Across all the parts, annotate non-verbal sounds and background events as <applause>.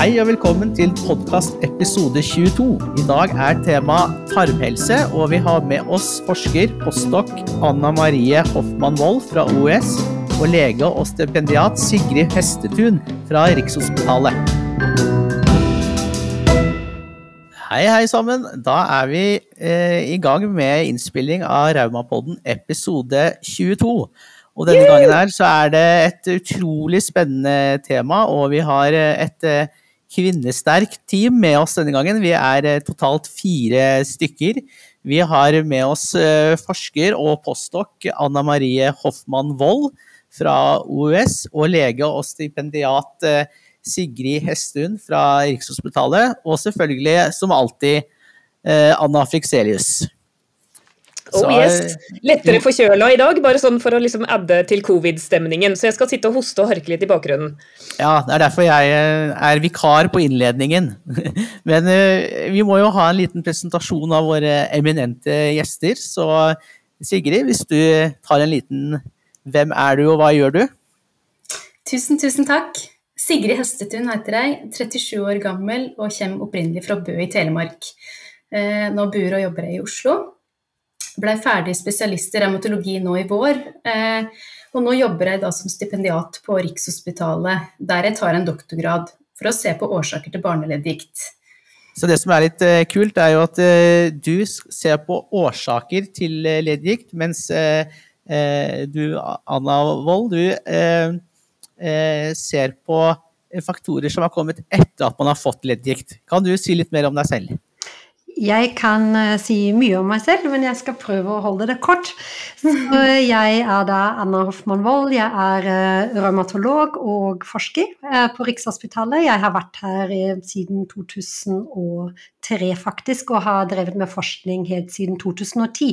Hei og velkommen til podkast episode 22. I dag er tema tarmhelse, og vi har med oss forsker, postdok Anna Marie Hoffmann Wold fra OUS og lege og stipendiat Sigrid Hestetun fra Rikshospitalet. Hei, hei sammen. Da er vi eh, i gang med innspilling av Raumapodden episode 22. Og denne gangen her så er det et utrolig spennende tema, og vi har et eh, kvinnesterkt team med oss denne gangen. Vi er eh, totalt fire stykker. Vi har med oss eh, forsker og postdok Anna Marie Hoffmann Wold fra OUS, og lege og stipendiat eh, Sigrid Hestun fra Rikshospitalet, og selvfølgelig, som alltid, Anna Frikselius. Oh yes. Lettere forkjøla i dag, bare sånn for å liksom adde til covid-stemningen. Så jeg skal sitte og hoste og harke litt i bakgrunnen. Ja, det er derfor jeg eh, er vikar på innledningen. <laughs> Men uh, vi må jo ha en liten presentasjon av våre eminente gjester. Så Sigrid, hvis du tar en liten Hvem er du, og hva gjør du? Tusen, tusen takk. Sigrid Hestetun heter jeg, 37 år gammel og kommer opprinnelig fra Bø i Telemark. Eh, nå bor og jobber jeg i Oslo blei ferdig spesialist i revmatologi nå i vår. Eh, og nå jobber jeg da som stipendiat på Rikshospitalet, der jeg tar en doktorgrad for å se på årsaker til barneleddgikt. Så det som er litt uh, kult, er jo at uh, du ser på årsaker til leddgikt, mens du, Anna Wold, du ser på faktorer som har kommet etter at man har fått leddgikt. Kan du si litt mer om deg selv? Jeg kan uh, si mye om meg selv, men jeg skal prøve å holde det kort. Så <laughs> jeg er da Anna Hoffmann Wold. Jeg er uh, revmatolog og forsker uh, på Rikshospitalet. Jeg har vært her siden 2003 faktisk, og har drevet med forskning helt siden 2010.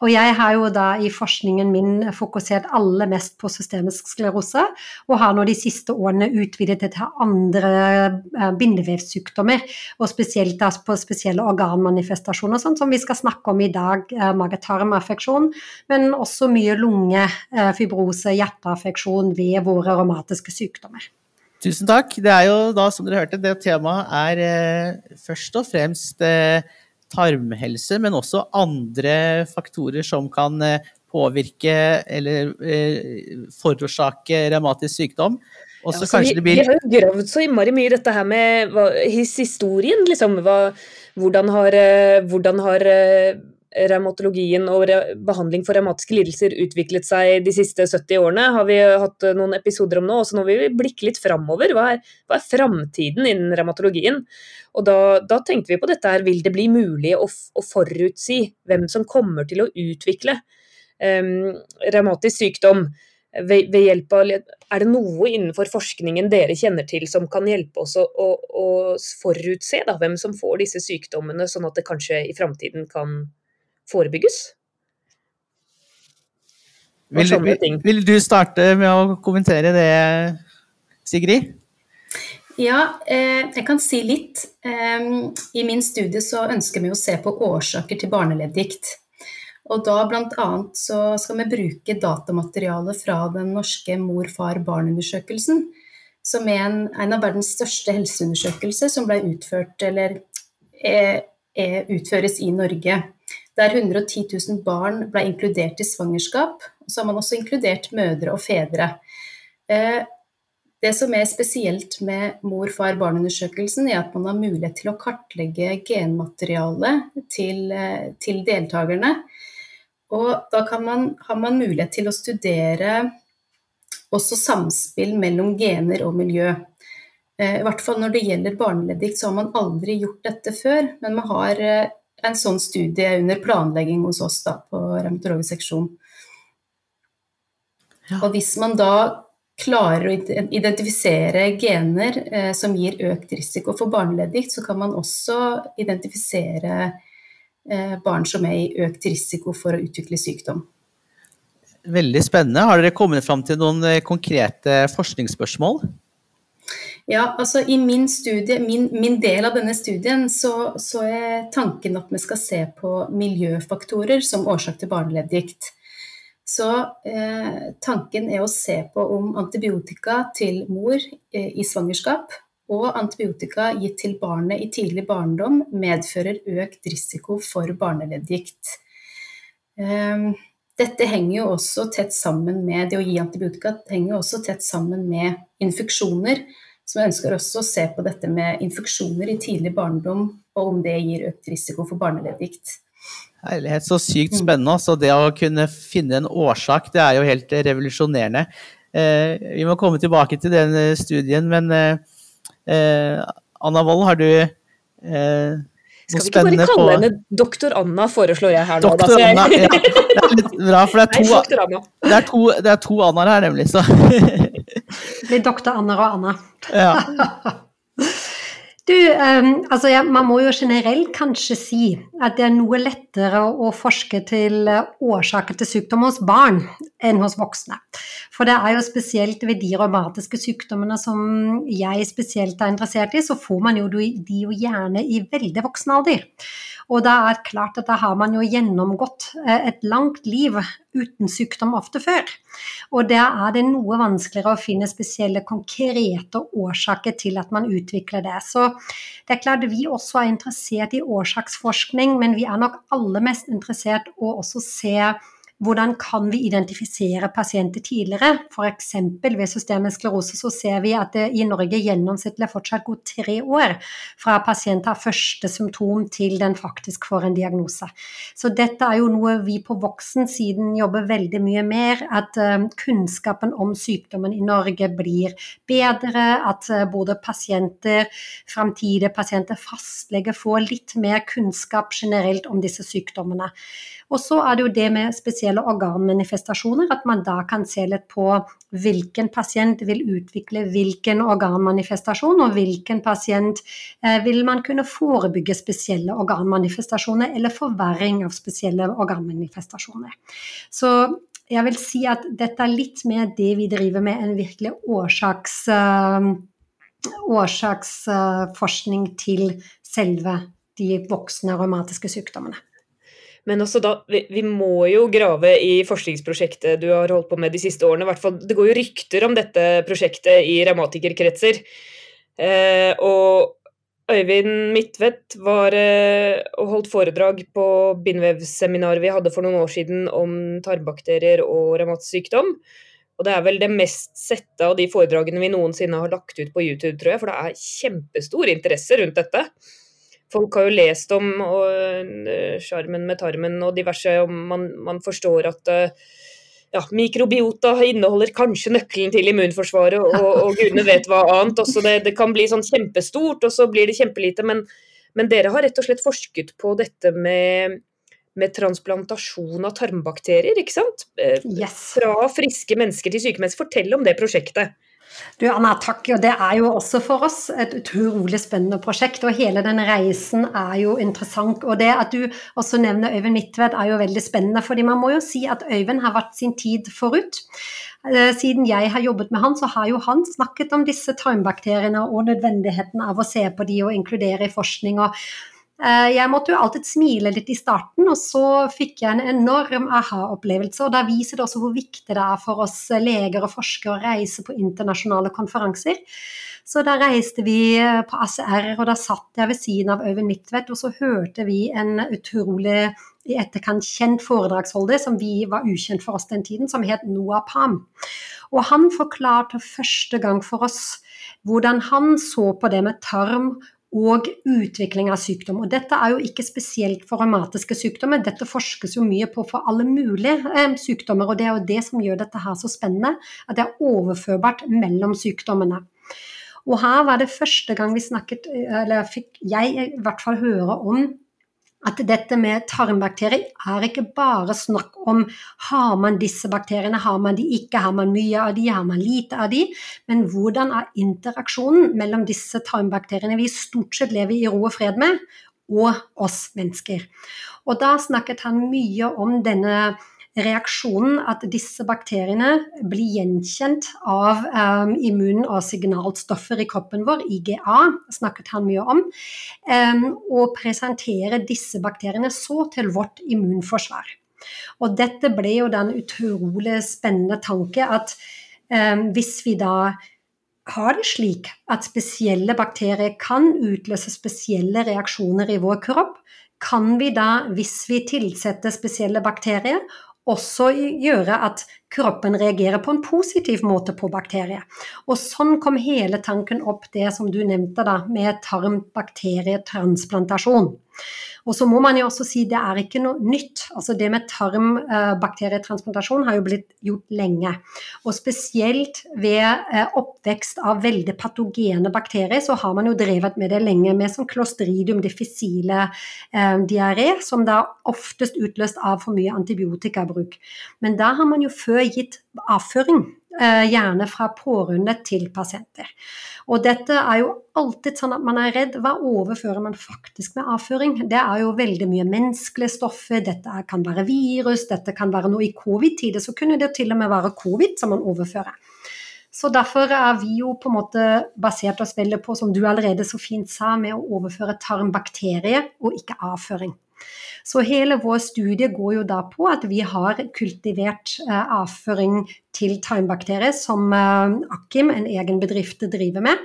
Og jeg har jo da i forskningen min fokusert aller mest på systemisk sklerose, og har nå de siste årene utvidet det til andre bindevevsykdommer, og spesielt da på spesielle organmanifestasjoner organmanifestasjoner, sånn som vi skal snakke om i dag, magetarmaffeksjon, mage-tarm-affeksjon, men også mye lunge, eh, fibrose, hjerteaffeksjon ved våre aromatiske sykdommer. Tusen takk. Det er jo da, som dere hørte, det temaet er eh, først og fremst eh, tarmhelse, men også andre faktorer som kan eh, påvirke eller eh, forårsake revmatisk sykdom. Også ja, altså, vi, blir... vi, har jo gravd så innmari mye i dette her med hva, historien, liksom. Hva, hvordan har, eh, hvordan har eh, revmatologien og behandling for revmatiske lidelser utviklet seg de siste 70 årene, har vi hatt eh, noen episoder om nå. Og så nå vil vi blikke litt framover. Hva er, hva er framtiden innen revmatologien? Og da, da, tenkte vi på dette her, vil det bli mulig å, å forutsi hvem som kommer til å utvikle um, revmatisk sykdom? ved, ved, hjelp av Er det noe innenfor forskningen dere kjenner til som kan hjelpe oss å, å, å forutse da, hvem som får disse sykdommene, sånn at det kanskje i framtiden kan forebygges? Vil, vil, vil, du starte med å kommentere det, Sigrid? Ja, eh, jeg kan si litt. Eh, I min studie så ønsker vi å se på årsaker til barneleddgikt. Og da bl.a. så skal vi bruke datamateriale fra den norske mor-far-barn-undersøkelsen, som er en, en, av verdens største helseundersøkelser som ble utført, eller er, er, utføres i Norge. Der 110 000 barn ble inkludert i svangerskap. Så har man også inkludert mødre og fedre. Eh, det som er spesielt med mor-far-barn-undersøkelsen, er at man har mulighet til å kartlegge genmaterialet til, eh, til deltakerne. Og da man, har man mulighet til å studere også samspill mellom gener og miljø. Eh, I hvert fall når det gjelder barneleddgikt, så har man aldri gjort dette før. Men man har en sånn studie under planlegging hos oss da, på revmatologisk seksjon. Ja. Og hvis man da klarer å identifisere gener eh, som gir økt risiko for barneleddgikt, så kan man også identifisere Eh, barn som er i økt risiko for å utvikle sykdom. Veldig spennende. Har dere kommet fram til noen eh, konkrete forskningsspørsmål? Ja, altså I min, studie, min, min del av denne studien så, så, er tanken at vi skal se på miljøfaktorer som årsak til barneleddgikt. Så eh, tanken er å se på om antibiotika til mor eh, i svangerskap og antibiotika gitt til barnet i tidlig barndom medfører økt risiko for barneleddgikt. Eh, dette henger jo også tett sammen med det å gi antibiotika henger også tett sammen med infeksjoner. Så jeg ønsker også å se på dette med infeksjoner i tidlig barndom, og om det gir økt risiko for barneleddgikt. Herlighet, så sykt spennende. Så det å kunne finne en årsak, det er jo helt revolusjonerende. Eh, vi må komme tilbake til den eh, studien, men eh, eh, Anna Wold, har du eh, skal vi ikke bare kalle på... henne doktor Anna, foreslår jeg her nå. Doktor da, Anna, ja. <laughs> Det er litt bra, for det er to, det er to, det er to Annaer her, nemlig. Så. <laughs> Det blir doktor Anna og Anna. Ja. Du, um, altså ja, man må jo generelt kanskje si at det er noe lettere å forske til eh, årsaker til sykdom hos barn enn hos voksne. For det er jo spesielt ved de revmatiske sykdommene som jeg spesielt er interessert i, så får man jo de jo gjerne i veldig voksen alder. Og da er det klart at da har man jo gjennomgått eh, et langt liv uten sykdom ofte før. Og da er det noe vanskeligere å finne spesielle konkrete årsaker til at man utvikler det. Så det er klart vi også er interessert i årsaksforskning, men vi er nok aller mest interessert å også se hvordan kan vi identifisere pasienter tidligere? F.eks. ved systemisk sklerose så ser vi at det i Norge gjennomsnittlig fortsatt går tre år fra pasient har første symptom til den faktisk får en diagnose. Så dette er jo noe vi på voksensiden jobber veldig mye mer. At uh, kunnskapen om sykdommen i Norge blir bedre. At uh, både pasienter, framtidige pasienter, fastleger får litt mer kunnskap generelt om disse sykdommene. Og så er det jo det med spesielle organmanifestasjoner, at man da kan se litt på hvilken pasient vil utvikle hvilken organmanifestasjon, og hvilken pasient eh, vil man kunne forebygge spesielle organmanifestasjoner eller forverring av spesielle organmanifestasjoner. Så jeg vil si at dette er litt mer det vi driver med, enn virkelig årsaks, uh, årsaksforskning uh, til selve de voksne revmatiske sykdommene. Men også da, vi, vi, må jo grave i forskningsprosjektet du har holdt på med de siste årene. hvert fall, Det går jo rykter om dette prosjektet i revmatikerkretser. Eh, og Øyvind Midtvedt var eh, og holdt foredrag på bindvevseminaret vi hadde for noen år siden om tarmbakterier og revmatisk sykdom. Og det er vel det mest sette av de foredragene vi noensinne har lagt ut på YouTube, tror jeg. For det er kjempestor interesse rundt dette. Folk har jo lest om eh, sjarmen med tarmen og diverse, og man, man forstår at eh, ja, mikrobiota inneholder kanskje nøkkelen til immunforsvaret, og, og gudene vet hva annet. Også det, det, kan bli sånn kjempestort, og så blir det kjempelite. Men, men dere har rett og slett forsket på dette med, med transplantasjon av tarmbakterier, ikke sant? Eh, yes. Fra friske mennesker til syke mennesker. Fortell om det prosjektet. Du Anna, takk. Og det er jo også for oss et utrolig spennende prosjekt. Og hele den reisen er jo interessant. Og det at du også nevner Øyvind Midtvedt er jo veldig spennende. fordi man må jo si at Øyvind har vært sin tid forut. Eh, siden jeg har jobbet med han, så har jo han snakket om disse tarmbakteriene og nødvendigheten av å se på de og inkludere i forskning. og jeg måtte jo alltid smile litt i starten, og så fikk jeg en enorm aha-opplevelse. Og da viser det også hvor viktig det er for oss leger og forskere å reise på internasjonale konferanser. Så da reiste vi eh, på ACR, og da satt jeg ved siden av Øyvind Midtvedt, og så hørte vi en utrolig i etterkant kjent foredragsholder som vi var ukjent for oss den tiden, som het Noah Pam. Og han forklarte første gang for oss hvordan han så på det med tarm og utvikling av sykdom. Og dette er jo ikke spesielt for revmatiske sykdommer, dette forskes jo mye på for alle mulige eh, sykdommer. Og det er jo det som gjør dette her så spennende, at det er overførbart mellom sykdommene. Og her var det første gang vi snakket, eller fikk jeg i hvert fall høre om at dette med tarmbakterier er ikke bare snakk om har man disse bakteriene, har man de ikke, har man mye av de, har man lite av de, men hvordan er interaksjonen mellom disse tarmbakteriene vi stort sett lever i ro og fred med, og oss mennesker. Og da snakket han mye om denne reaksjonen at disse bakteriene blir gjenkjent av um, immun- og signalstoffer i kroppen vår, IGA, snakket han mye om, um, og presenterer disse bakteriene så til vårt immunforsvar. Og dette ble jo den utrolig spennende tanke at um, hvis vi da har det slik at spesielle bakterier kan utløse spesielle reaksjoner i vår kropp, kan vi da, hvis vi tilsetter spesielle bakterier, også gjøre at kroppen reagerer på en positiv måte på bakterier. Og sånn kom hele tanken opp det som du nevnte da, med tarmbakterietransplantasjon. Og så må man jo også si det er ikke noe nytt. Altså det med tarmbakterietransplantasjon har jo blitt gjort lenge. Og spesielt ved eh, oppvekst av veldig patogene bakterier, så har man jo drevet med det lenge med sånn clostridium difficile eh, diaré, som da oftest utløst av for mye antibiotikabruk. Men da har man jo før gitt avføring Eh, gjerne fra pårørende til pasienter. Og dette er jo alltid sånn at man er redd. Hva overfører man faktisk med avføring? Det er jo veldig mye menneskelige stoffer, dette kan være virus, dette kan være noe i covid-tider, så kunne det til og med være covid som man overfører. Så derfor er vi jo på en måte basert oss veldig på, som du allerede så fint sa, med å overføre tarmbakterier og ikke avføring. Så hele vår studie går jo da på at vi har kultivert eh, avføring til tarmbakterier, som eh, Akim, en egen bedrift, driver med.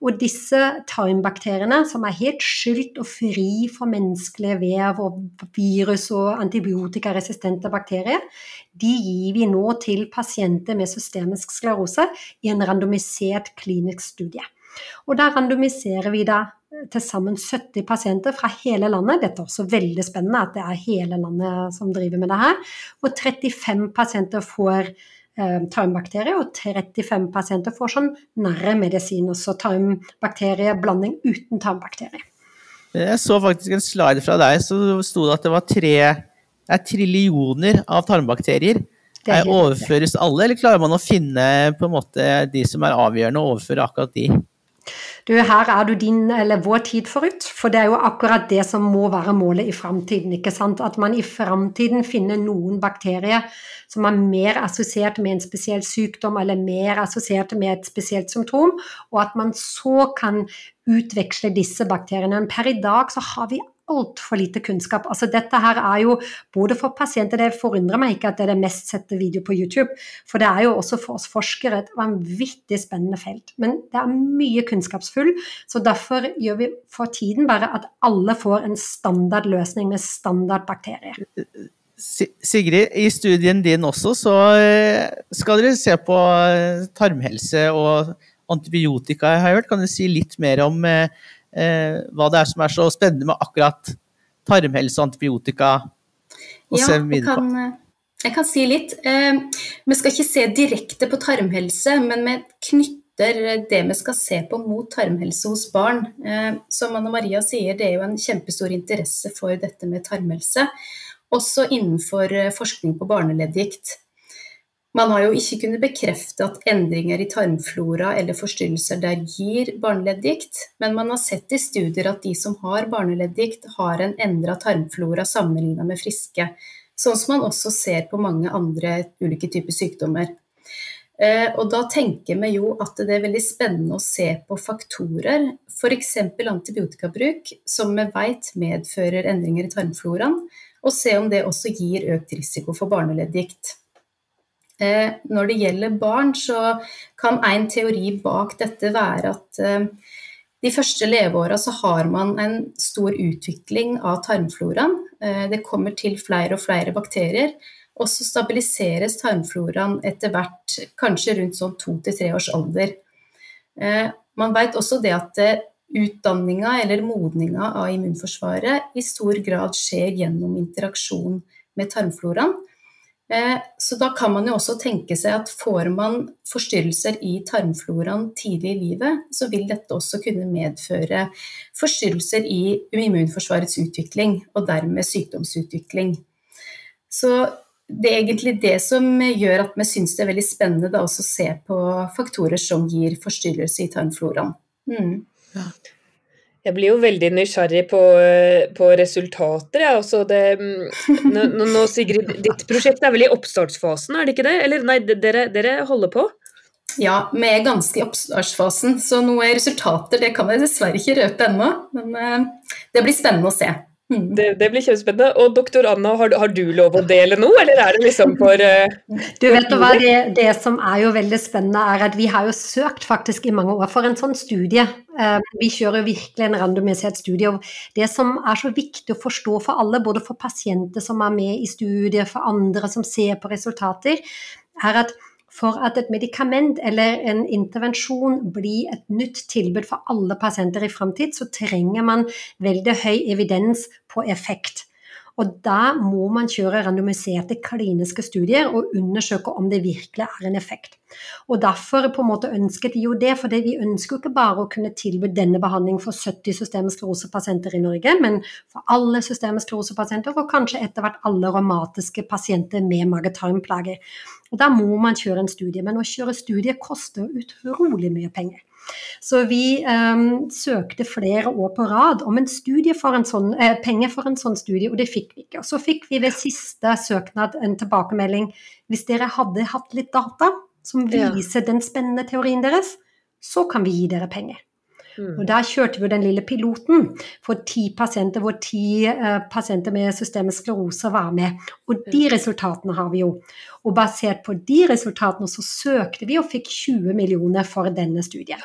Og disse tarmbakteriene, som er helt skyldt og fri for menneskelige vev og virus og antibiotikaresistente bakterier, de gir vi nå til pasienter med systemisk sklerose i en randomisert klinisk studie. Og da randomiserer vi da til sammen 70 pasienter fra hele landet. Dette er også veldig spennende at det er hele landet som driver med det her. Og 35 pasienter får eh, tarmbakterier, og 35 pasienter får sånn narremedisin, også tarmbakterieblanding uten tarmbakterier. Jeg så faktisk en slide fra deg, så sto det at det var tre det er trillioner av tarmbakterier. Er overføres alle, eller klarer man å finne på en måte de som er avgjørende, og overføre akkurat de? Du, her er du din eller vår tid forut. For det er jo akkurat det som må være målet i framtiden. ikke sant? At man i framtiden finner noen bakterier som er mer assosiert med en spesiell sykdom eller mer assosiert med et spesielt symptom, og at man så kan utveksle disse bakteriene. Per i dag så har vi altfor lite kunnskap. Altså Dette her er jo både for pasienter Det forundrer meg ikke at det er det mest sette video på YouTube, for det er jo også for oss forskere et vanvittig spennende felt. Men det er mye kunnskapsfull, så derfor gjør vi for tiden bare at alle får en standardløsning med standardbakterier. Sigrid, i studien din også så eh, skal dere se på eh, tarmhelse og antibiotika, jeg har hørt. Kan du si litt mer om eh, hva det er som er så spennende med akkurat tarmhelse og antibiotika. Og ja, jeg kan, eh, jeg kan, si litt. Eh, vi skal ikke se direkte på tarmhelse, men vi knytter det vi skal se på mot tarmhelse hos barn. Eh, som Anne Maria sier, det er jo en kjempestor interesse for dette med tarmhelse. Også innenfor eh, forskning på barneleddgikt. Man har jo ikke kunnet bekrefte at endringer i tarmflora eller forstyrrelser der gir barneleddgikt, men man har sett i studier at de som har barneleddgikt, har en endra tarmflora sammenlignet med friske. Sånn som man også ser på mange andre ulike typer sykdommer. Eh, og da tenker vi jo at det er veldig spennende å se på faktorer, f.eks. antibiotikabruk, som vi vet medfører endringer i tarmfloraen, og se om det også gir økt risiko for barneleddgikt. Eh, når det gjelder barn, så kan en teori bak dette være at eh, de første leveåra så har man en stor utvikling av tarmfloraen. Eh, det kommer til flere og flere bakterier. Og så stabiliseres tarmfloraen etter hvert, kanskje rundt sånn to til tre års alder. Man vet også det at utdanninga eller modninga av immunforsvaret i stor grad skjer gjennom interaksjon med tarmfloraen. Eh, så da kan man jo også tenke seg at får man forstyrrelser i tarmfloraen tidlig i livet, så vil dette også kunne medføre forstyrrelser i immunforsvarets utvikling, og dermed sykdomsutvikling. Så det er egentlig det som gjør at vi syns det er veldig spennende da, å se på faktorer som gir forstyrrelse i tarmfloraen. Mm. Ja. Jeg blir jo veldig nysgjerrig på, på resultater. Ja. Altså det, mm, nå, nå, Sigrid, ditt prosjekt er vel i oppstartsfasen, er det ikke det? Eller nei, dere, dere holder på? Ja, vi er ganske i oppstartsfasen, så noe resultater det kan jeg dessverre ikke røpe ennå. Men uh, det blir spennende å se. Mm. Det, det, blir kjempespennende. Og doktor Anna, har, har, du lov å dele noe, eller er det liksom for uh, Du vet hva, det, det, som er jo veldig spennende, er at vi har jo søkt faktisk i mange år for en sånn studie. Uh, vi kjører virkelig en randomisert studie. og Det som er så viktig å forstå for alle, både for pasienter som er med i studiet, for andre som ser på resultater, er at for at et medikament eller en intervensjon blir et nytt tilbud for alle pasienter i framtid, så trenger man veldig høy evidens på effekt. Og da må man kjøre randomiserte kliniske studier og undersøke om det virkelig er en effekt. Og Derfor på en måte ønsket de jo det, for vi ønsker jo ikke bare å kunne tilby denne behandlingen for 70 systemisk rosepasienter i Norge, men for alle systemisk rosepasienter og kanskje etter hvert alle revmatiske pasienter med mage-tarm-plager. Og Da må man kjøre en studie, men å kjøre studie koster utrolig mye penger. Så vi um, søkte flere år på rad om en for en sånn, eh, penger for en sånn studie, og det fikk vi ikke. Og så fikk vi ved siste søknad en tilbakemelding. Hvis dere hadde hatt litt data som viser ja. den spennende teorien deres, så kan vi gi dere penger. Mm. Og Da kjørte vi den lille piloten for ti pasienter, hvor ti uh, pasienter med systemisk sklerose var med. Og de resultatene har vi jo. Og basert på de resultatene så søkte vi og fikk 20 millioner for denne studien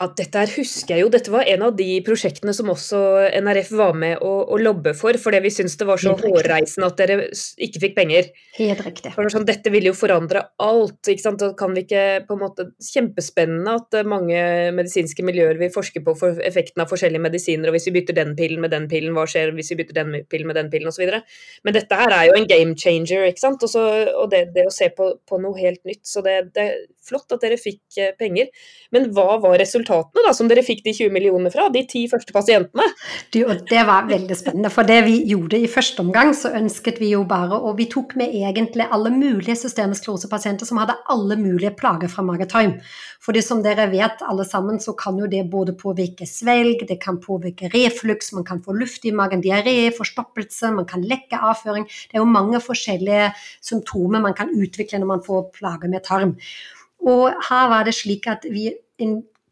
at dette her husker jeg jo, dette var en av de prosjektene som også NRF var med å, å lobbe for, fordi vi syntes det var så hårreisende at dere ikke fikk penger. Helt riktig. For sånn, dette ville jo forandre alt. ikke sant? Og kan vi ikke på en måte Kjempespennende at eh, mange medisinske miljøer vil forske på for effekten av forskjellige medisiner, og hvis vi bytter den pillen med den pillen, hva skjer hvis vi bytter den pillen med den pillen, osv. Men dette her er jo en game changer, ikke sant. Også, og det, det, å se på, på, noe helt nytt. Så det, det er flott at dere fikk eh, penger. Men hva var resultatet? Resultatene da, som dere fikk de 20 millionene fra, de ti første pasientene? Du, det var veldig spennende, for det vi gjorde i første omgang, så ønsket vi jo bare Og vi tok med egentlig alle mulige systemisk sklerosepasienter som hadde alle mulige plager fra magetarm. Fordi som dere vet alle sammen, så kan jo det både påvirke svelg, det kan påvirke refluks, man kan få luft i magen, diaré, forstoppelse, man kan lekke avføring. Det er jo mange forskjellige symptomer man kan utvikle når man får plager med tarm. Og her var det slik at vi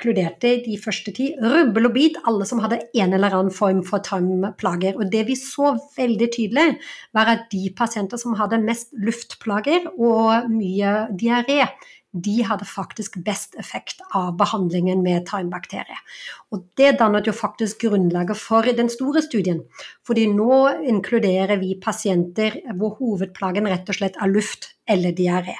inkluderte de første ti rubbel og bit alle som hadde en eller annen form for tarmplager. Og det vi så veldig tydelig, var at de pasienter som hadde mest luftplager og mye diaré, de hadde faktisk best effekt av behandlingen med tarmbakterier. Og det dannet jo faktisk grunnlaget for den store studien. Fordi nå inkluderer vi pasienter hvor hovedplagen rett og slett er luft eller diaré.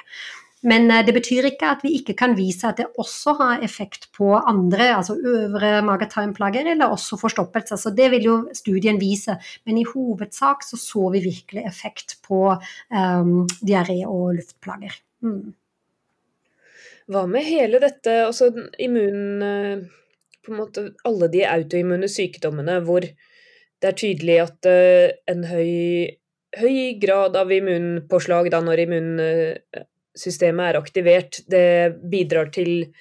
Men eh, det betyr ikke at vi ikke kan vise at det også har effekt på andre, altså øvre magetarmplager eller også forstoppelse. Så det vil jo studien vise. Men i hovedsak så så vi virkelig effekt på um, diaré og luftplager. Mm. Hva med hele dette, altså immun eh, På en måte alle de autoimmune sykdommene hvor det er tydelig at uh, en høy, høy grad av immunpåslag da når immun systemet er aktivert. Det bidrar til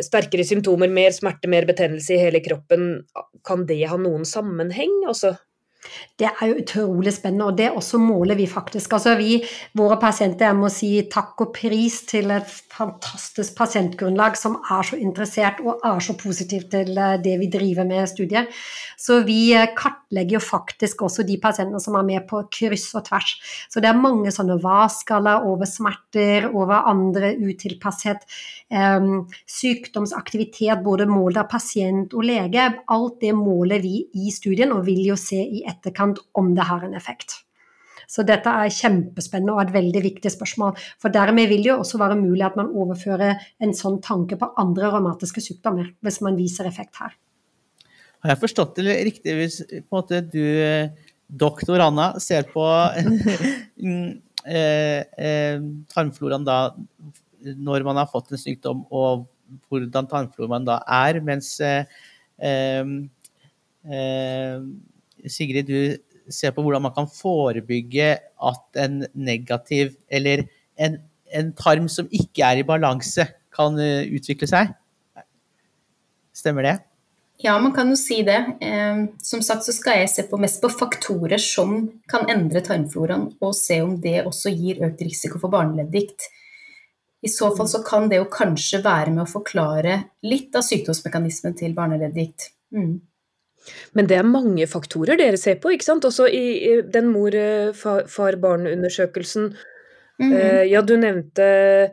sterkere symptomer, mer smerte, mer betennelse i hele kroppen. Kan det ha noen sammenheng? Altså, det er jo utrolig spennende, og det også måler vi faktisk. Altså vi, våre pasienter, jeg må si takk og pris til et fantastisk pasientgrunnlag som er så interessert og er så positivt til eh, det vi driver med studier. Så vi eh, kartlegger jo faktisk også de pasientene som er med på kryss og tvers. Så det er mange sånne VAS-skalaer over smerter, over andre utilpasshet, um, sykdomsaktivitet, både målet av pasient og lege. Alt det måler vi i studien og vil jo se i etterkant om det har en effekt. Så dette er kjempespennende og et veldig viktig spørsmål. For dermed vil det jo også være mulig at man overfører en sånn tanke på andre revmatiske sykdommer, hvis man viser effekt her. Har jeg forstått det riktig hvis på en måte du, doktor Anna, ser på <laughs> mm, eh, eh, tarmfloraen da når man har fått en sykdom, og hvordan tarmfloraen da er, mens eh, eh Sigrid, du ser på hvordan man kan forebygge at en negativ, eller en, en tarm som ikke er i balanse, kan eh, utvikle seg. Stemmer det? Ja, man kan jo si det. Eh, som sagt så skal jeg se på mest på faktorer som kan endre tarmfloraen, og se om det også gir økt risiko for barneleddgikt. I så fall så kan det jo kanskje være med å forklare litt av sykdomsmekanismen til barneleddgikt. Mm. Men det er mange faktorer dere ser på, ikke sant? Også i den mor-far-barn-undersøkelsen. Mm -hmm. Ja, du nevnte,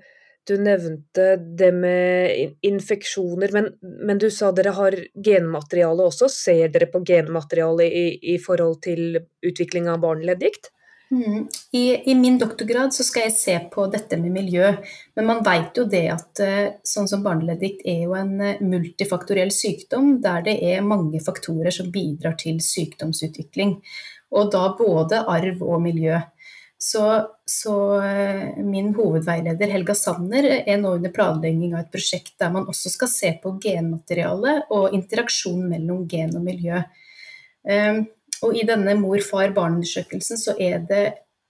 du nevnte det med infeksjoner, men, men, du sa dere har genmateriale også. Ser dere på genmateriale i, i forhold til utvikling av barneleddgikt? Mm. I, I, min doktorgrad så skal jeg se på dette med miljø, men man vet jo det at eh, sånn som barneleddikt er jo en eh, multifaktoriell sykdom der det er mange faktorer som bidrar til sykdomsutvikling. Og da både arv og miljø. Så, så eh, min hovedveileder Helga Sanner er nå under planlegging av et prosjekt der man også skal se på genmateriale og interaksjon mellom gen og miljø. Og i denne mor-far-barn-undersøkelsen så er det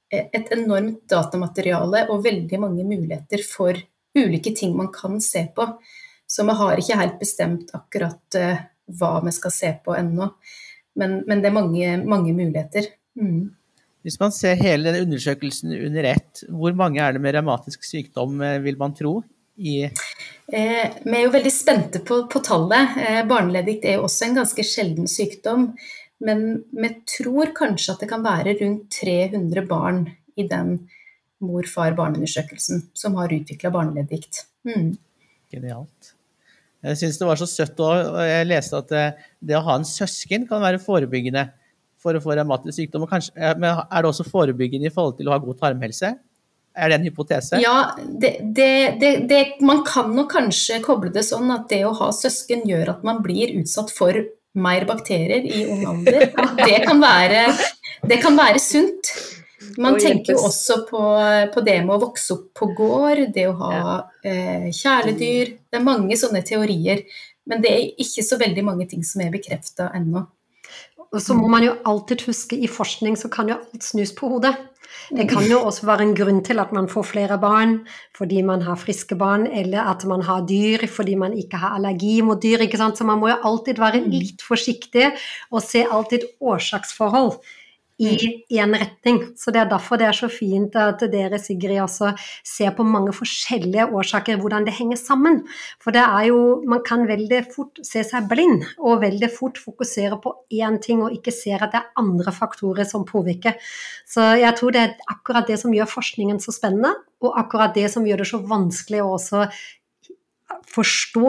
et enormt datamateriale og veldig mange muligheter for ulike ting man kan se på. Så vi har ikke helt bestemt akkurat uh, hva vi skal se på ennå. Men, men det er mange, mange muligheter. Mm. Hvis man ser hele denne undersøkelsen under ett, hvor mange er det med revmatisk sykdom, eh, vil man tro? Eh, vi er jo veldig spente på, på tallet. Eh, barneleddgikt er jo også en ganske sjelden sykdom. Men vi tror kanskje at det kan være rundt 300 barn i den mor-far-barneundersøkelsen som har utvikla barneleddgikt. Mm. Genialt. Jeg syns det var så søtt òg. Jeg leste at det, det, å ha en søsken kan være forebyggende for å få revmatisk sykdom. Kanskje, men er det også forebyggende i forhold til å ha god tarmhelse? Er det en hypotese? Ja, det, det, det, man kan nok kanskje koble det sånn at det å ha søsken gjør at man blir utsatt for mer bakterier i ung <laughs> alder. Det kan være, det kan være sunt. Man tenker jo også på, på, det med å vokse opp på gård, det å ha eh, kjæledyr. Det er mange sånne teorier. Men det er ikke så veldig mange ting som er bekrefta ennå. Og så må man jo alltid huske, i forskning så kan jo alt snus på hodet. Det kan jo også være en grunn til at man får flere barn fordi man har friske barn, eller at man har dyr fordi man ikke har allergi mot dyr. Så man må jo alltid være mm. litt forsiktig og se alltid årsaksforhold i én retning. Så det er derfor det er så fint at dere, Sigrid, også ser på mange forskjellige årsaker, hvordan det henger sammen. For det er jo Man kan veldig fort se seg blind, og veldig fort fokusere på én ting, og ikke ser at det er andre faktorer som påvirker. Så jeg tror det er akkurat det som gjør forskningen så spennende, og akkurat det som gjør det så vanskelig å også forstå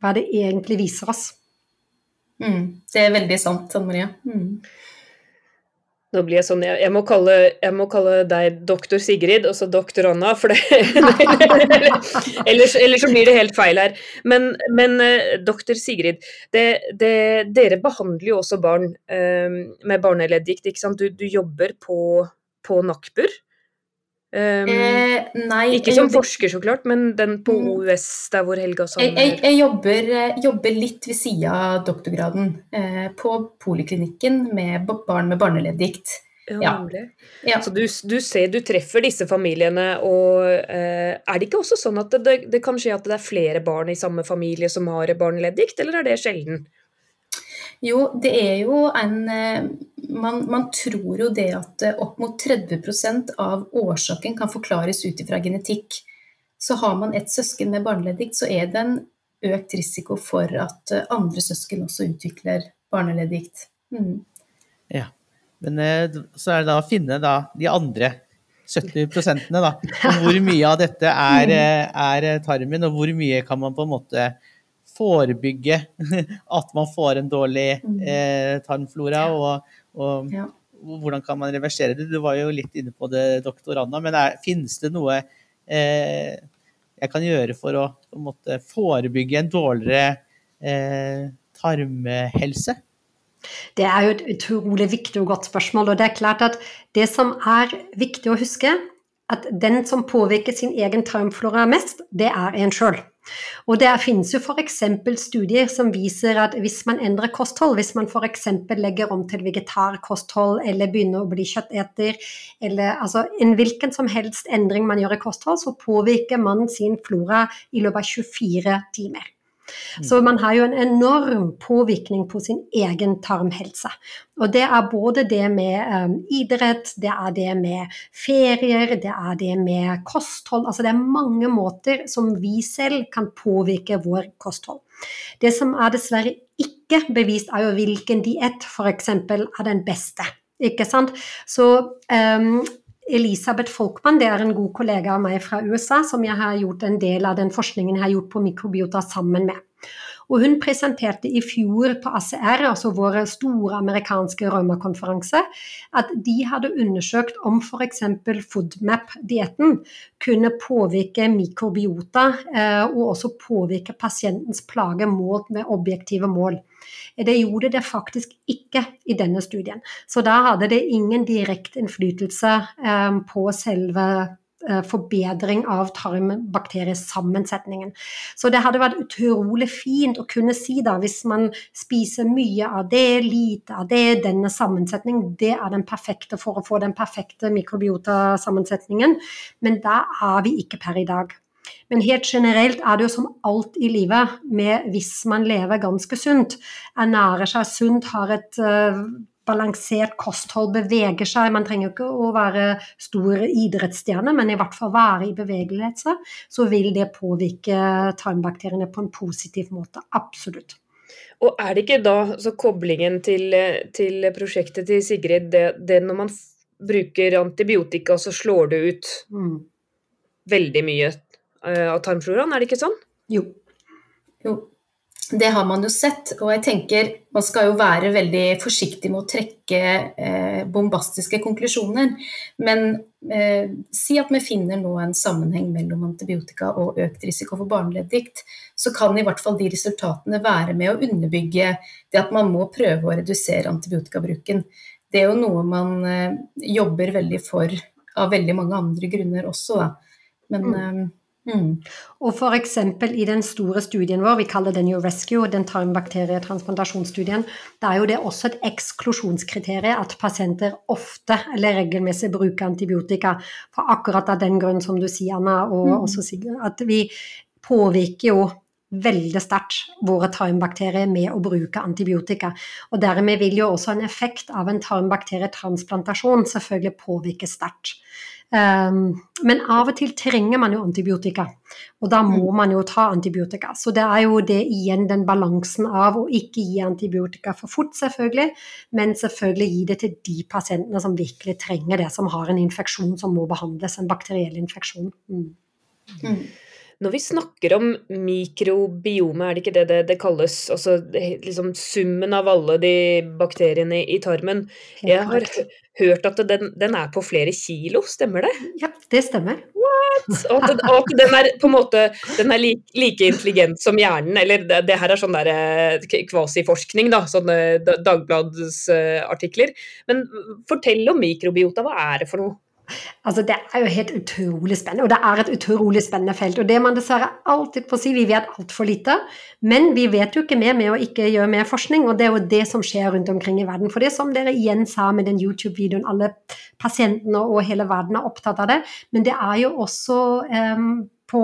hva det egentlig viser oss. Mm, det er veldig sant, Anne Maria. Mm. Nå blir jeg sånn, jeg, jeg, må kalle, jeg, må kalle, deg doktor Sigrid, og så doktor Anna, for det <laughs> ellers, så blir det helt feil her. Men, men uh, doktor Sigrid, det, det, dere behandler jo også barn eh, med barneleddgikt, ikke sant? Du, du jobber på, på NAKBUR. Um, eh, nei, ikke som jobber, forsker, så klart, men den på mm. OUS der hvor Helga sa jeg, jeg, jeg jobber, eh, jobber, litt ved sida av doktorgraden. Eh, på poliklinikken med barn med barneleddgikt. Ja, ja. Så du, du, ser, du treffer disse familiene, og eh, er det ikke også sånn at det, det, kan skje at det er flere barn i samme familie som har barneleddgikt, eller er det sjelden? Jo, det er jo en eh, man, man, tror jo det at eh, opp mot 30% av årsaken kan forklares ut ifra genetikk. Så har man et søsken med barneleddikt, så er det en økt risiko for at eh, andre søsken også utvikler barneleddikt. Mm. Ja, men så er det da å finne da de andre 70 da. Og <laughs> hvor mye av dette er, er tarmen, og hvor mye kan man på en måte forebygge <laughs> at man får en dårlig mm. eh, tarmflora, og, og ja. hvordan kan man reversere det? Du var jo litt inne på det, doktor Anna, men er, finnes det noe eh, jeg kan gjøre for å måte, forebygge en dårligere eh, tarmhelse? Det er jo et utrolig viktig og godt spørsmål. og Det er klart at det som er viktig å huske, at den som påvirker sin egen tarmflora mest, det er en sjøl. Og det finnes jo f.eks. studier som viser at hvis man endrer kosthold, hvis man f.eks. legger om til vegetarkosthold eller begynner å bli kjøtteter, eller altså en hvilken som helst endring man gjør i kosthold, så påvirker man sin flora i løpet av 24 timer. Mm. Så man har jo en enorm påvirkning på sin egen tarmhelse. Og det er både det med um, idrett, det er det med ferier, det er det med kosthold. Altså det er mange måter som vi selv kan påvirke vår kosthold. Det som er dessverre ikke bevist, er jo hvilken diett f.eks. er den beste. Ikke sant? Så um, Elisabeth Folkmann, det er en god kollega av meg fra USA, som jeg har gjort en del av den forskningen jeg har gjort på mikrobiota sammen med. Og hun presenterte i fjor på ACR, altså vår store amerikanske rømmekonferanse, at de hadde undersøkt om f.eks. FoodMap-dietten kunne påvirke mikrobiota, eh, og også påvirke pasientens plage målt med objektive mål. Det gjorde det faktisk ikke i denne studien. Så da hadde det ingen direkte innflytelse eh, på selve Eh, forbedring av tarmbakteriesammensetningen. Så det hadde vært utrolig fint å kunne si da, hvis man spiser mye av det, lite av det, denne sammensetningen, det er den perfekte for å få den perfekte mikrobiotasammensetningen. Men da er vi ikke per i dag. Men helt generelt er det jo som alt i livet, med hvis man lever ganske sunt, ernærer seg sunt, har et uh, balansert kosthold, beveger seg. Man trenger ikke å være stor idrettsstjerne, men i hvert fall være i bevegelse. Så vil det påvirke tarmbakteriene på en positiv måte. Absolutt. Og er det ikke da så koblingen til, til prosjektet til Sigrid, det, det, når man bruker antibiotika, så slår det ut mm. veldig mye eh, av tarmfloraen, er det ikke sånn? Jo. Jo, det har man jo sett, og jeg tenker man skal jo være veldig forsiktig med å trekke eh, bombastiske konklusjoner. Men eh, si at vi finner nå en sammenheng mellom antibiotika og økt risiko for barneleddgikt, så kan i hvert fall de resultatene være med å underbygge det at man må prøve å redusere antibiotikabruken. Det er jo noe man eh, jobber veldig for av veldig mange andre grunner også, da. Men mm. Og f.eks. i den store studien vår, vi kaller den jo Rescue, den tarmbakterietransplantasjonsstudien, da er jo det også et eksklusjonskriterium at pasienter ofte eller regelmessig bruker antibiotika. For akkurat av den grunn som du sier, Anna, og mm. også Sigurd, at vi påvirker jo veldig sterkt våre tarmbakterier med å bruke antibiotika. Og dermed vil jo også en effekt av en tarmbakterietransplantasjon selvfølgelig påvirke sterkt. Um, men av og til trenger man jo antibiotika, og da må mm. man jo ta antibiotika. Så det er jo det igjen den balansen av å ikke gi antibiotika for fort, selvfølgelig, men selvfølgelig gi det til de pasientene som virkelig trenger det, som har en infeksjon som må behandles, en bakteriell infeksjon. Mm. Mm. Når vi snakker om mikrobiome, er det ikke det det, det kalles? Altså liksom summen av alle de bakteriene i tarmen. Jeg har hørt at den, den er på flere kilo, stemmer det? Ja, det stemmer. What? Og at, at den er på en måte den like, like intelligent som hjernen, eller det, det her er sånn der eh, kvasiforskning, da, sånne dagbladsartikler. Men fortell om mikrobiota, hva er det for noe? Altså, det er jo helt utrolig spennende, og det er et utrolig spennende felt. Og det man dessverre alltid får si, vi vet altfor lite. Men vi vet jo ikke mer med å ikke gjøre mer forskning, og det er jo det som skjer rundt omkring i verden. For det som dere igjen sa med den YouTube-videoen, alle pasientene og hele verden er opptatt av det. Men det er jo også um, på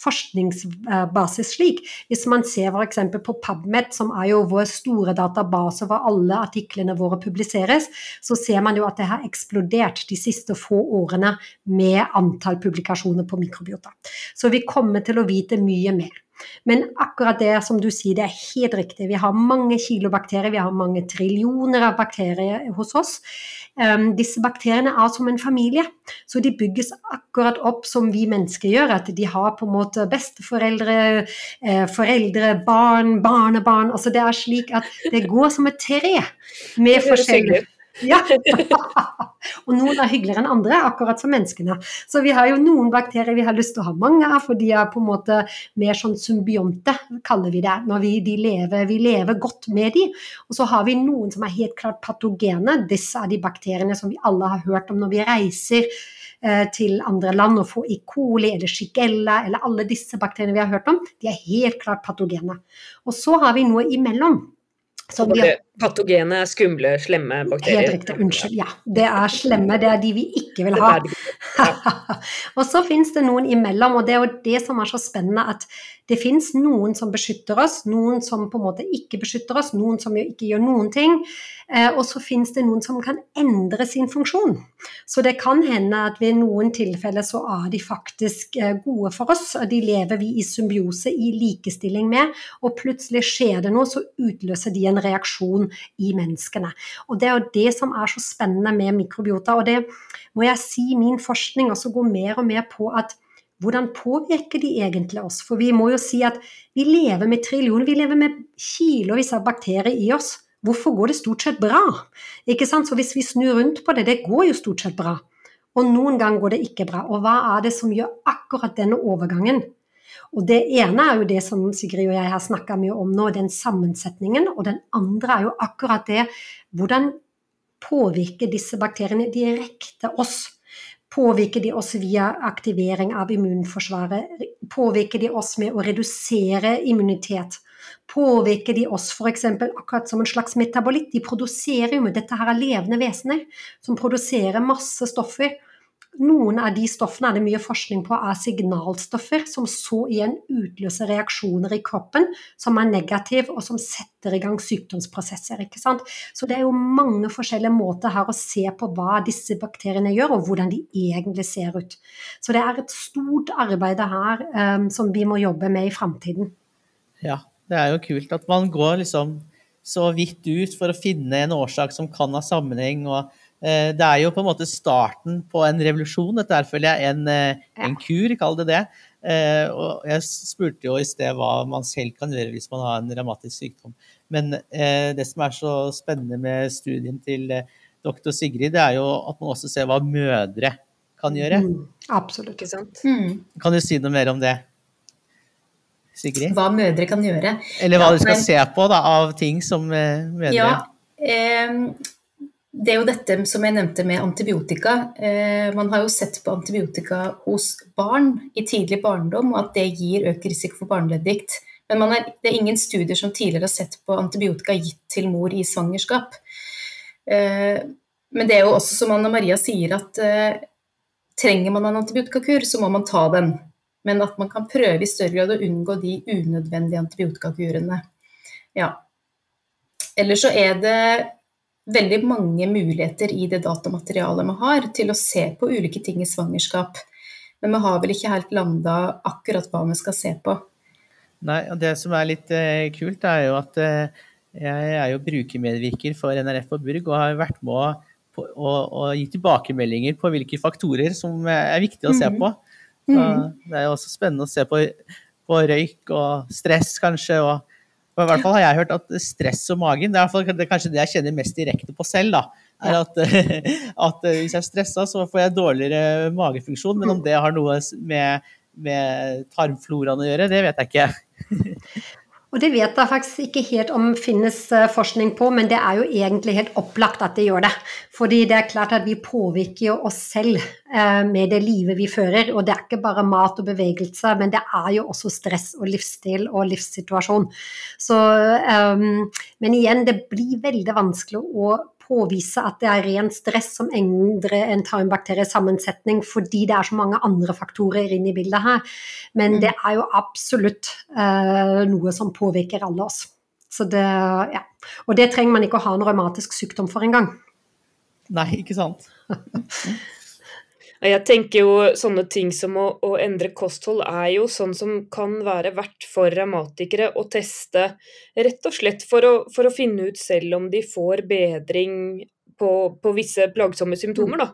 forskningsbasis slik. Hvis man ser f.eks. på PubMed, som er jo vår store database hvor alle artiklene våre publiseres, så ser man jo at det har eksplodert de siste få årene med antall publikasjoner på mikrobiota. Så vi kommer til å vite mye mer. Men akkurat det som du sier, det er helt riktig. Vi har mange kilobakterier, vi har mange trillioner av bakterier hos oss. Um, disse bakteriene er som en familie, så de bygges akkurat opp som vi mennesker gjør. At de har på en måte besteforeldre, eh, foreldre, barn, barnebarn. Altså det er slik at det går som et tre med forskjellige ja. <laughs> og noen er hyggeligere enn andre, akkurat som menneskene. Så vi har jo noen bakterier vi har lyst til å ha mange av, for de er på en måte mer sånn symbionte, kaller vi det. Når vi, de lever, vi lever godt med de. Og så har vi noen som er helt klart patogene. Disse er de bakteriene som vi alle har hørt om når vi reiser eh, til andre land og får E. coli eller shigella eller alle disse bakteriene vi har hørt om. De er helt klart patogene. Og så har vi noe imellom. Som det, patogene, skumle, slemme bakterier. Helt riktig. Unnskyld. Ja. Det er slemme. Det er de vi ikke vil ha. <laughs> og så finnes det noen imellom, og det er jo det som er så spennende, at det finnes noen som beskytter oss, noen som på en måte ikke beskytter oss, noen som ikke gjør noen ting. Eh, og så finnes det noen som kan endre sin funksjon. Så det kan hende at ved noen tilfeller så er de faktisk eh, gode for oss, og de lever vi i symbiose, i likestilling med, og plutselig skjer det noe, så utløser de en reaksjon i menneskene. Og det er jo det som er så spennende med mikrobiota, og det må jeg si min forskning også går mer og mer på at hvordan påvirker de egentlig oss? For vi må jo si at vi lever med trillioner, vi lever med kilovis av bakterier i oss. Hvorfor går det stort sett bra? Ikke sant? Så hvis vi snur rundt på det, det går jo stort sett bra. Og noen ganger går det ikke bra. Og hva er det som gjør akkurat denne overgangen? Og Det ene er jo det som Sigrid og jeg har snakka mye om nå, den sammensetningen. Og den andre er jo akkurat det hvordan påvirker disse bakteriene direkte oss? Påvirker de oss via aktivering av immunforsvaret? Påvirker de oss med å redusere immunitet? Påvirker de oss f.eks. akkurat som en slags metabolitt? De produserer jo dette her er levende vesener som produserer masse stoffer noen av de stoffene er det mye forskning på er signalstoffer, som så igjen utløser reaksjoner i kroppen som er negative, og som setter i gang sykdomsprosesser. ikke sant? Så det er jo mange forskjellige måter her å se på hva disse bakteriene gjør, og hvordan de egentlig ser ut. Så det er et stort arbeid her um, som vi må jobbe med i framtiden. Ja, det er jo kult at man går liksom så vidt ut for å finne en årsak som kan ha sammenheng. og det er jo på en måte starten på en revolusjon. Dette er føler jeg en, eh, en kur, kall det det. Eh, og jeg spurte jo i sted hva man selv kan gjøre hvis man har en revmatisk sykdom. Men det som er så spennende med studien til doktor Sigrid, det er jo at man også ser hva mødre kan gjøre. Mm, absolutt. Ikke sant? Mm. Kan du si noe mer om det? Sigrid? Hva mødre kan gjøre. Eller hva ja, du skal men... se på da, av ting som mødre Ja, eh, det er jo dette som jeg nevnte med antibiotika. Eh, man har jo sett på antibiotika hos barn i tidlig barndom, og at det gir økt risiko for barneleddgikt. Men er, det er ingen studier som tidligere har sett på antibiotika gitt til mor i svangerskap. Eh, men det er jo også som Anna Maria sier, at eh, trenger man en antibiotikakur, så må man ta den. Men at man kan prøve i større grad å unngå de unødvendige antibiotikakurene. Ja. Eller så er det veldig mange muligheter i det datamaterialet vi har til å se på ulike ting i svangerskap. Men vi har vel ikke helt landa akkurat hva vi skal se på. Nei, og Det som er litt eh, kult, er jo at eh, jeg er jo brukermedvirker for NRF og Burg og har vært med å, å, å gi tilbakemeldinger på hvilke faktorer som er viktig å se mhm. på. Så mhm. det er jo også spennende å se på, på røyk og stress, kanskje. og og I hvert fall har jeg hørt at stress og magen, det er, det kanskje det jeg kjenner mest direkte på selv. da, er at, <laughs> at Hvis jeg er stressa, så får jeg dårligere magefunksjon. Men om det har noe med, med tarmfloraen å gjøre, det vet jeg ikke. <laughs> Og det vet jeg faktisk ikke helt om finnes eh, forskning på, men det er jo egentlig helt opplagt at det gjør det. Fordi det er klart at vi påvirker jo oss selv eh, med det livet vi fører. Og det er ikke bare mat og bevegelse, men det er jo også stress og livsstil og livssituasjon. Så, um, men igjen, det blir veldig vanskelig å påvise at det er ren stress som endrer en tarmbakteriesammensetning, fordi det er så mange andre faktorer inn i bildet her. Men mm. det er jo absolutt uh, noe som påvirker alle oss. Så det, ja. Og det trenger man ikke å ha en revmatisk sykdom for engang. Nei, ikke sant. <laughs> Jeg tenker jo sånne ting som å, å, endre kosthold er jo sånn som kan være verdt for revmatikere å teste, rett og slett for å, for å, finne ut selv om de får bedring på, på visse plagsomme symptomer, da.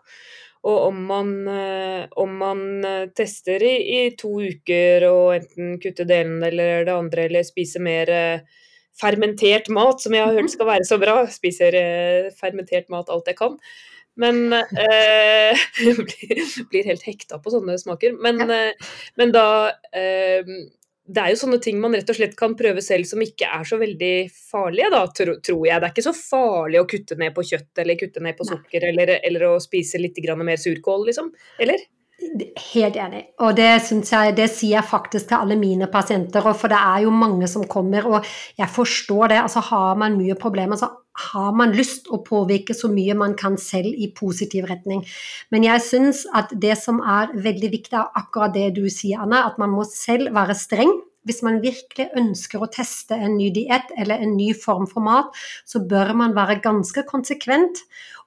Og om man, eh, om man eh, tester i, i, to uker og enten kutter det ene eller det andre, eller spiser mer eh, fermentert mat, som jeg har hørt mhm. skal være så bra, spiser fermentert mat alt jeg kan, men eh, <laughs> Blir helt hekta på sånne smaker. Men, ja. eh, men da eh, Det er jo sånne ting man rett og slett kan prøve selv som ikke er så veldig farlige, da, tro, tror jeg. Det er ikke så farlig å kutte ned på kjøtt eller kutte ned på sukker eller, eller, å spise litt mer surkål, liksom. Eller? Helt enig. Og det, jeg, det sier jeg faktisk til alle mine pasienter. For det er jo mange som kommer, og jeg forstår det. Altså har man mye problemer, så har man lyst å påvirke så mye man kan selv i positiv retning. Men jeg syns at det som er veldig viktig, er akkurat det du sier, Anna. At man må selv være streng. Hvis man virkelig ønsker å teste en ny diett eller en ny form for mat, så bør man være ganske konsekvent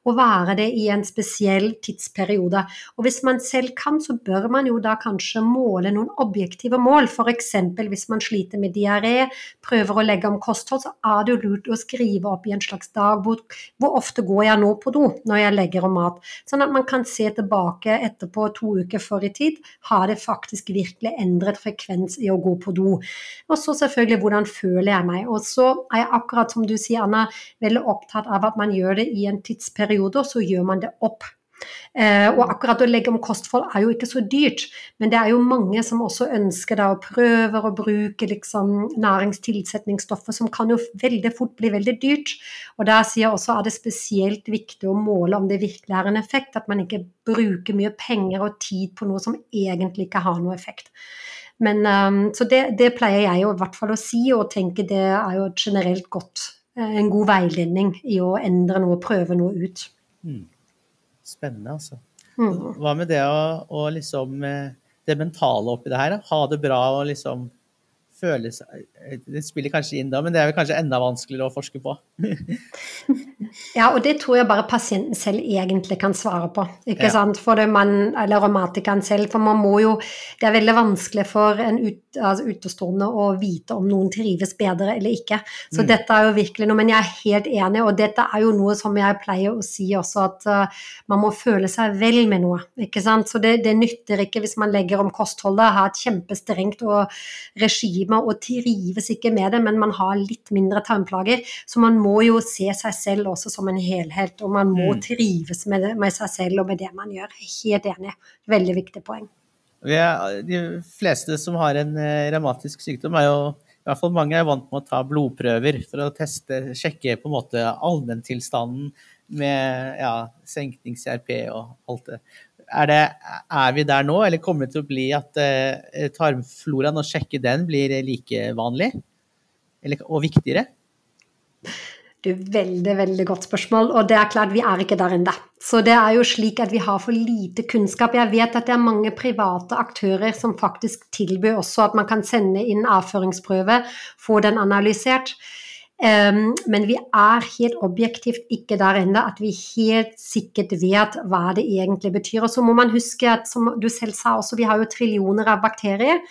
å være det i en spesiell tidsperiode. Og hvis man selv kan, så bør man jo da kanskje måle noen objektive mål. F.eks. hvis man sliter med diaré, prøver å legge om kosthold, så er det jo lurt å skrive opp i en slags dagbok hvor ofte går jeg nå på do når jeg legger om mat. Sånn at man kan se tilbake etterpå to uker før i tid. Har det faktisk virkelig endret frekvens i å gå på do? Og så selvfølgelig hvordan føler jeg meg. Og så er jeg akkurat som du sier, Anna, veldig opptatt av at man gjør det i en tidsperiode perioder så gjør man det opp. Eh, og akkurat å legge om kosthold er jo ikke så dyrt, men det er jo mange som også ønsker da å prøve å bruke liksom næringstilsetningsstoffer som kan jo veldig fort bli veldig dyrt. Og der sier jeg også at det er spesielt viktig å måle om det virkelig er en effekt, at man ikke bruker mye penger og tid på noe som egentlig ikke har noe effekt. Men, um, så det, det, pleier jeg jo i hvert fall å si, og tenke det er jo et generelt godt en god veiledning i å endre noe, prøve noe ut. Mm. Spennende, altså. Mm. Hva med det å, å liksom eh, Det mentale oppi det her? Ha det bra og liksom føle seg Det spiller kanskje inn da, men det er vel kanskje enda vanskeligere å forske på. <laughs> ja, og det tror jeg bare pasienten selv egentlig kan svare på. ikke ja. sant? For det man, eller revmatikeren selv. For man må jo Det er veldig vanskelig for en ut, altså utestående å vite om noen trives bedre eller ikke. Så mm. dette er jo virkelig noe Men jeg er helt enig, og dette er jo noe som jeg pleier å si også, at uh, man må føle seg vel med noe. ikke sant? Så det, det nytter ikke hvis man legger om kostholdet, har et kjempestrengt regime timer og trives ikke med det, men man har litt mindre tarmplager. Så man må jo se seg selv også som en helhet, og man må mm. trives med, det, med, seg selv og med det man gjør. Helt enig. Veldig viktig poeng. Er, de fleste som har en uh, revmatisk sykdom, er jo i hvert fall mange er vant med å ta blodprøver for å teste, sjekke på en måte allmenntilstanden med ja, senkning CRP og alt det er, det, er, vi der nå, eller kommer det til å bli at eh, tarmfloraen, å sjekke den, blir like vanlig? Eller, og viktigere? Er veldig, veldig godt spørsmål, og det er klart vi er ikke der ennå. Så det er jo slik at vi har for lite kunnskap. Jeg vet at det er mange private aktører som faktisk tilbyr også at man kan sende inn avføringsprøve, få den analysert. Men vi er helt objektivt ikke der ennå at vi helt sikkert vet hva det egentlig betyr. Og så må man huske at som du selv sa også, vi har jo trillioner av bakterier.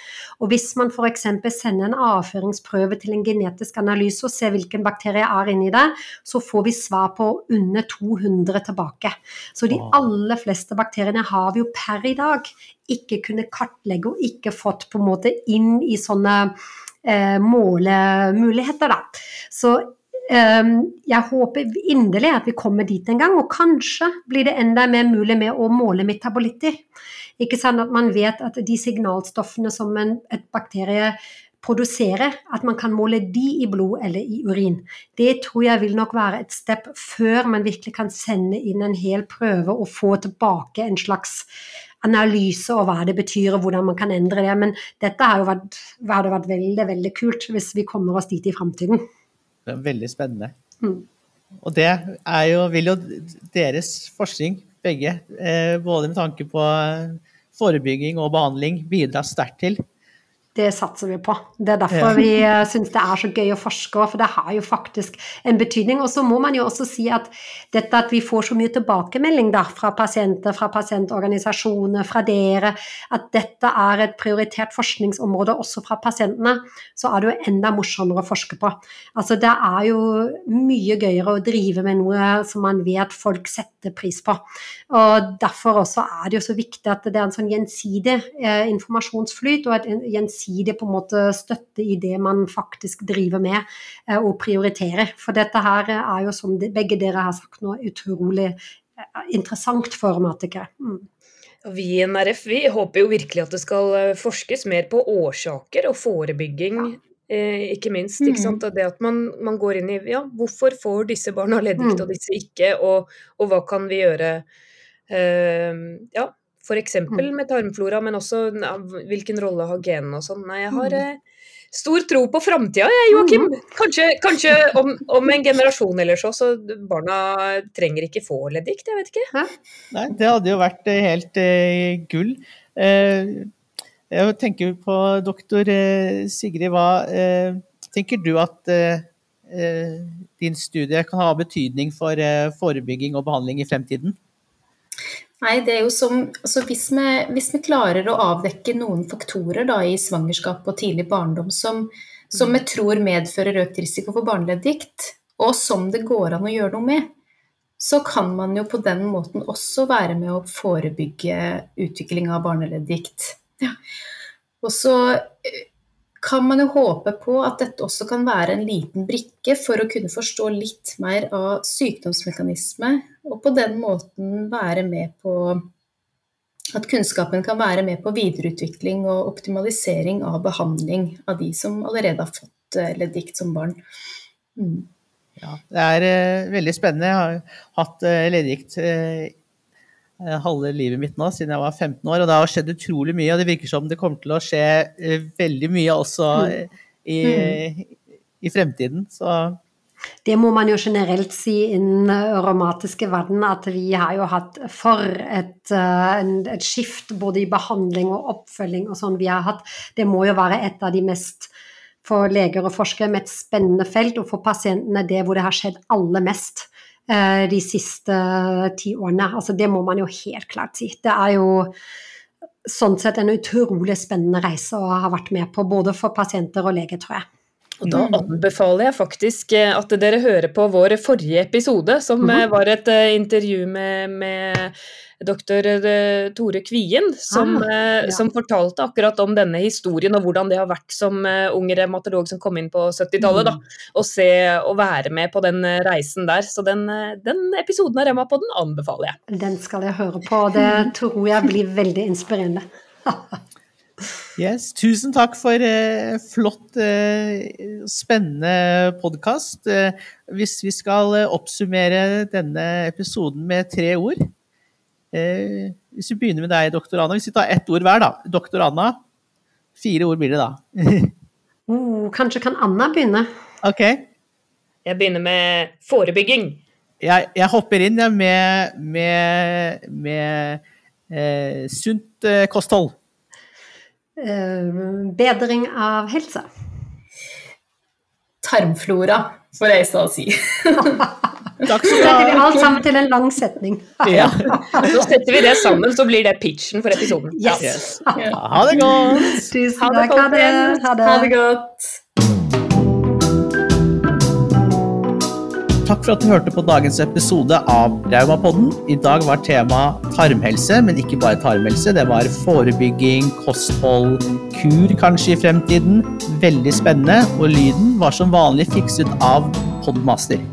Og hvis man f.eks. sender en avføringsprøve til en genetisk analyse og ser hvilken bakterie er inni det, så får vi svar på under 200 tilbake. Så de aller fleste bakteriene har vi jo per i dag ikke kunnet kartlegge og ikke fått på en måte inn i sånne målemuligheter, da. Så eh, jeg håper inderlig at vi kommer dit en gang, og kanskje blir det enda mer mulig med å måle metabolitter. Ikke sant at man vet at de signalstoffene som en, et bakterie produserer, at man kan måle de i blod eller i urin. Det tror jeg vil nok være et step før man virkelig kan sende inn en hel prøve og få tilbake en slags analyse og hva det betyr og hvordan man kan endre det. Men dette har jo vært, hadde vært veldig, veldig kult hvis vi kommer oss dit i framtiden. Det er veldig spennende. Mm. Og det er jo, vil jo deres forskning, begge, eh, både med tanke på forebygging og behandling, bidra sterkt til det satser vi på. Det er derfor vi uh, syns det er så gøy å forske, for det har jo faktisk en betydning. Og så må man jo også si at dette at vi får så mye tilbakemelding da, fra pasienter, fra pasientorganisasjoner, fra dere, at dette er et prioritert forskningsområde også fra pasientene, så er det jo enda morsommere å forske på. Altså det er jo mye gøyere å drive med noe som man vet folk setter pris på. Og derfor også er det jo så viktig at det er en sånn gjensidig eh, informasjonsflyt og et gjensidig gjensidig på en måte støtte i det man faktisk driver med eh, og prioriterer. For dette her er jo, som begge dere har sagt nå, utrolig eh, interessant for matikere. Mm. Vi i NRF vi håper jo virkelig at det skal eh, forskes mer på årsaker og forebygging. Ja. Eh, ikke minst. Ikke sant? Mm. Og det at man, man, går inn i ja, hvorfor får disse barna leddgikt mm. og disse ikke, og, og, hva kan vi gjøre eh, ja, F.eks. Mm. med tarmflora, men også hvilken rolle har genene og sånn. Nei, jeg har mm. eh, stor tro på framtida, jeg, Joakim. Mm. Kanskje, kanskje om, om, en generasjon eller så, så barna trenger ikke få leddgikt, jeg vet ikke. Hæ? Nei, det hadde jo vært eh, helt eh, gull. Eh, jeg tenker på doktor eh, Sigrid, hva eh, tenker du at din studie kan ha betydning for forebygging og behandling i fremtiden? Nei, det er jo som, altså hvis, vi, hvis, vi, klarer å avdekke noen faktorer da, i svangerskap og tidlig barndom som, som vi tror medfører økt risiko for barneleddgikt, og som det går an å gjøre noe med, så kan man jo på den måten også være med å forebygge utvikling av barneleddgikt. Ja. Og så kan man jo håpe på at dette også kan være en liten brikke for å kunne forstå litt mer av sykdomsmekanisme, og på den måten være med på at kunnskapen kan være med på videreutvikling og optimalisering av behandling av de som allerede har fått eh, leddgikt som barn. Mm. Ja, det er uh, veldig spennende. Jeg har hatt uh, leddgikt uh, Eh, halve livet mitt nå, siden jeg var 15 år. Og det har skjedd utrolig mye, og det virker som det kommer til å skje eh, veldig mye også mm. i, i fremtiden. Så det må man jo generelt si innen aromatiske verden, at vi har jo hatt for et, eh, et skift både i behandling og oppfølging og sånn vi har hatt. Det må jo være et av de mest for leger og forskere med et spennende felt, og for pasientene det hvor det har skjedd aller mest. Eh, de siste ti årene. Altså, det må man jo helt klart si. Det er jo sånn sett en utrolig spennende reise å ha vært med på, både for pasienter og leger, tror jeg. Og da anbefaler jeg faktisk eh, at dere hører på vår forrige episode, som mm -hmm. var et intervju med, med doktor eh, Tore Kvien, som, ah, eh, ja. som, fortalte akkurat om denne historien og hvordan det har vært som eh, ung revmatolog som kom inn på 70-tallet. Mm. Å se og være med på den reisen der. Så den, den episoden av Rema på den anbefaler jeg. Den skal jeg høre på, og det <laughs> tror jeg blir veldig inspirerende. <laughs> Yes, tusen takk for eh, flott, eh, spennende podkast. Eh, hvis vi skal oppsummere denne episoden med tre ord, Eh, hvis vi begynner med deg, doktor Anna. Hvis vi tar ett ord hver, da. Doktor Anna. Fire ord blir det da. <laughs> oh, kanskje kan Anna begynne? Ok. Jeg begynner med forebygging. Jeg, jeg hopper inn ja, med, med, med eh, sunt eh, kosthold. Uh, bedring av helse. Tarmflora, får jeg så si. <laughs> Takk skal du ha. vi alt sammen til en lang setning. <laughs> Ja. Så setter vi det sammen, så blir det pitchen for episoden. Yes. yes. <laughs> Ha det godt. Tusen takk. Ha det. Ha det. Ha det godt. Takk for at du hørte på dagens episode av Raumapodden. I dag var tema tarmhelse, men ikke bare tarmhelse. Det var forebygging, kosthold, kur kanskje i fremtiden. Veldig spennende. Og lyden var som vanlig fikset av Podmaster.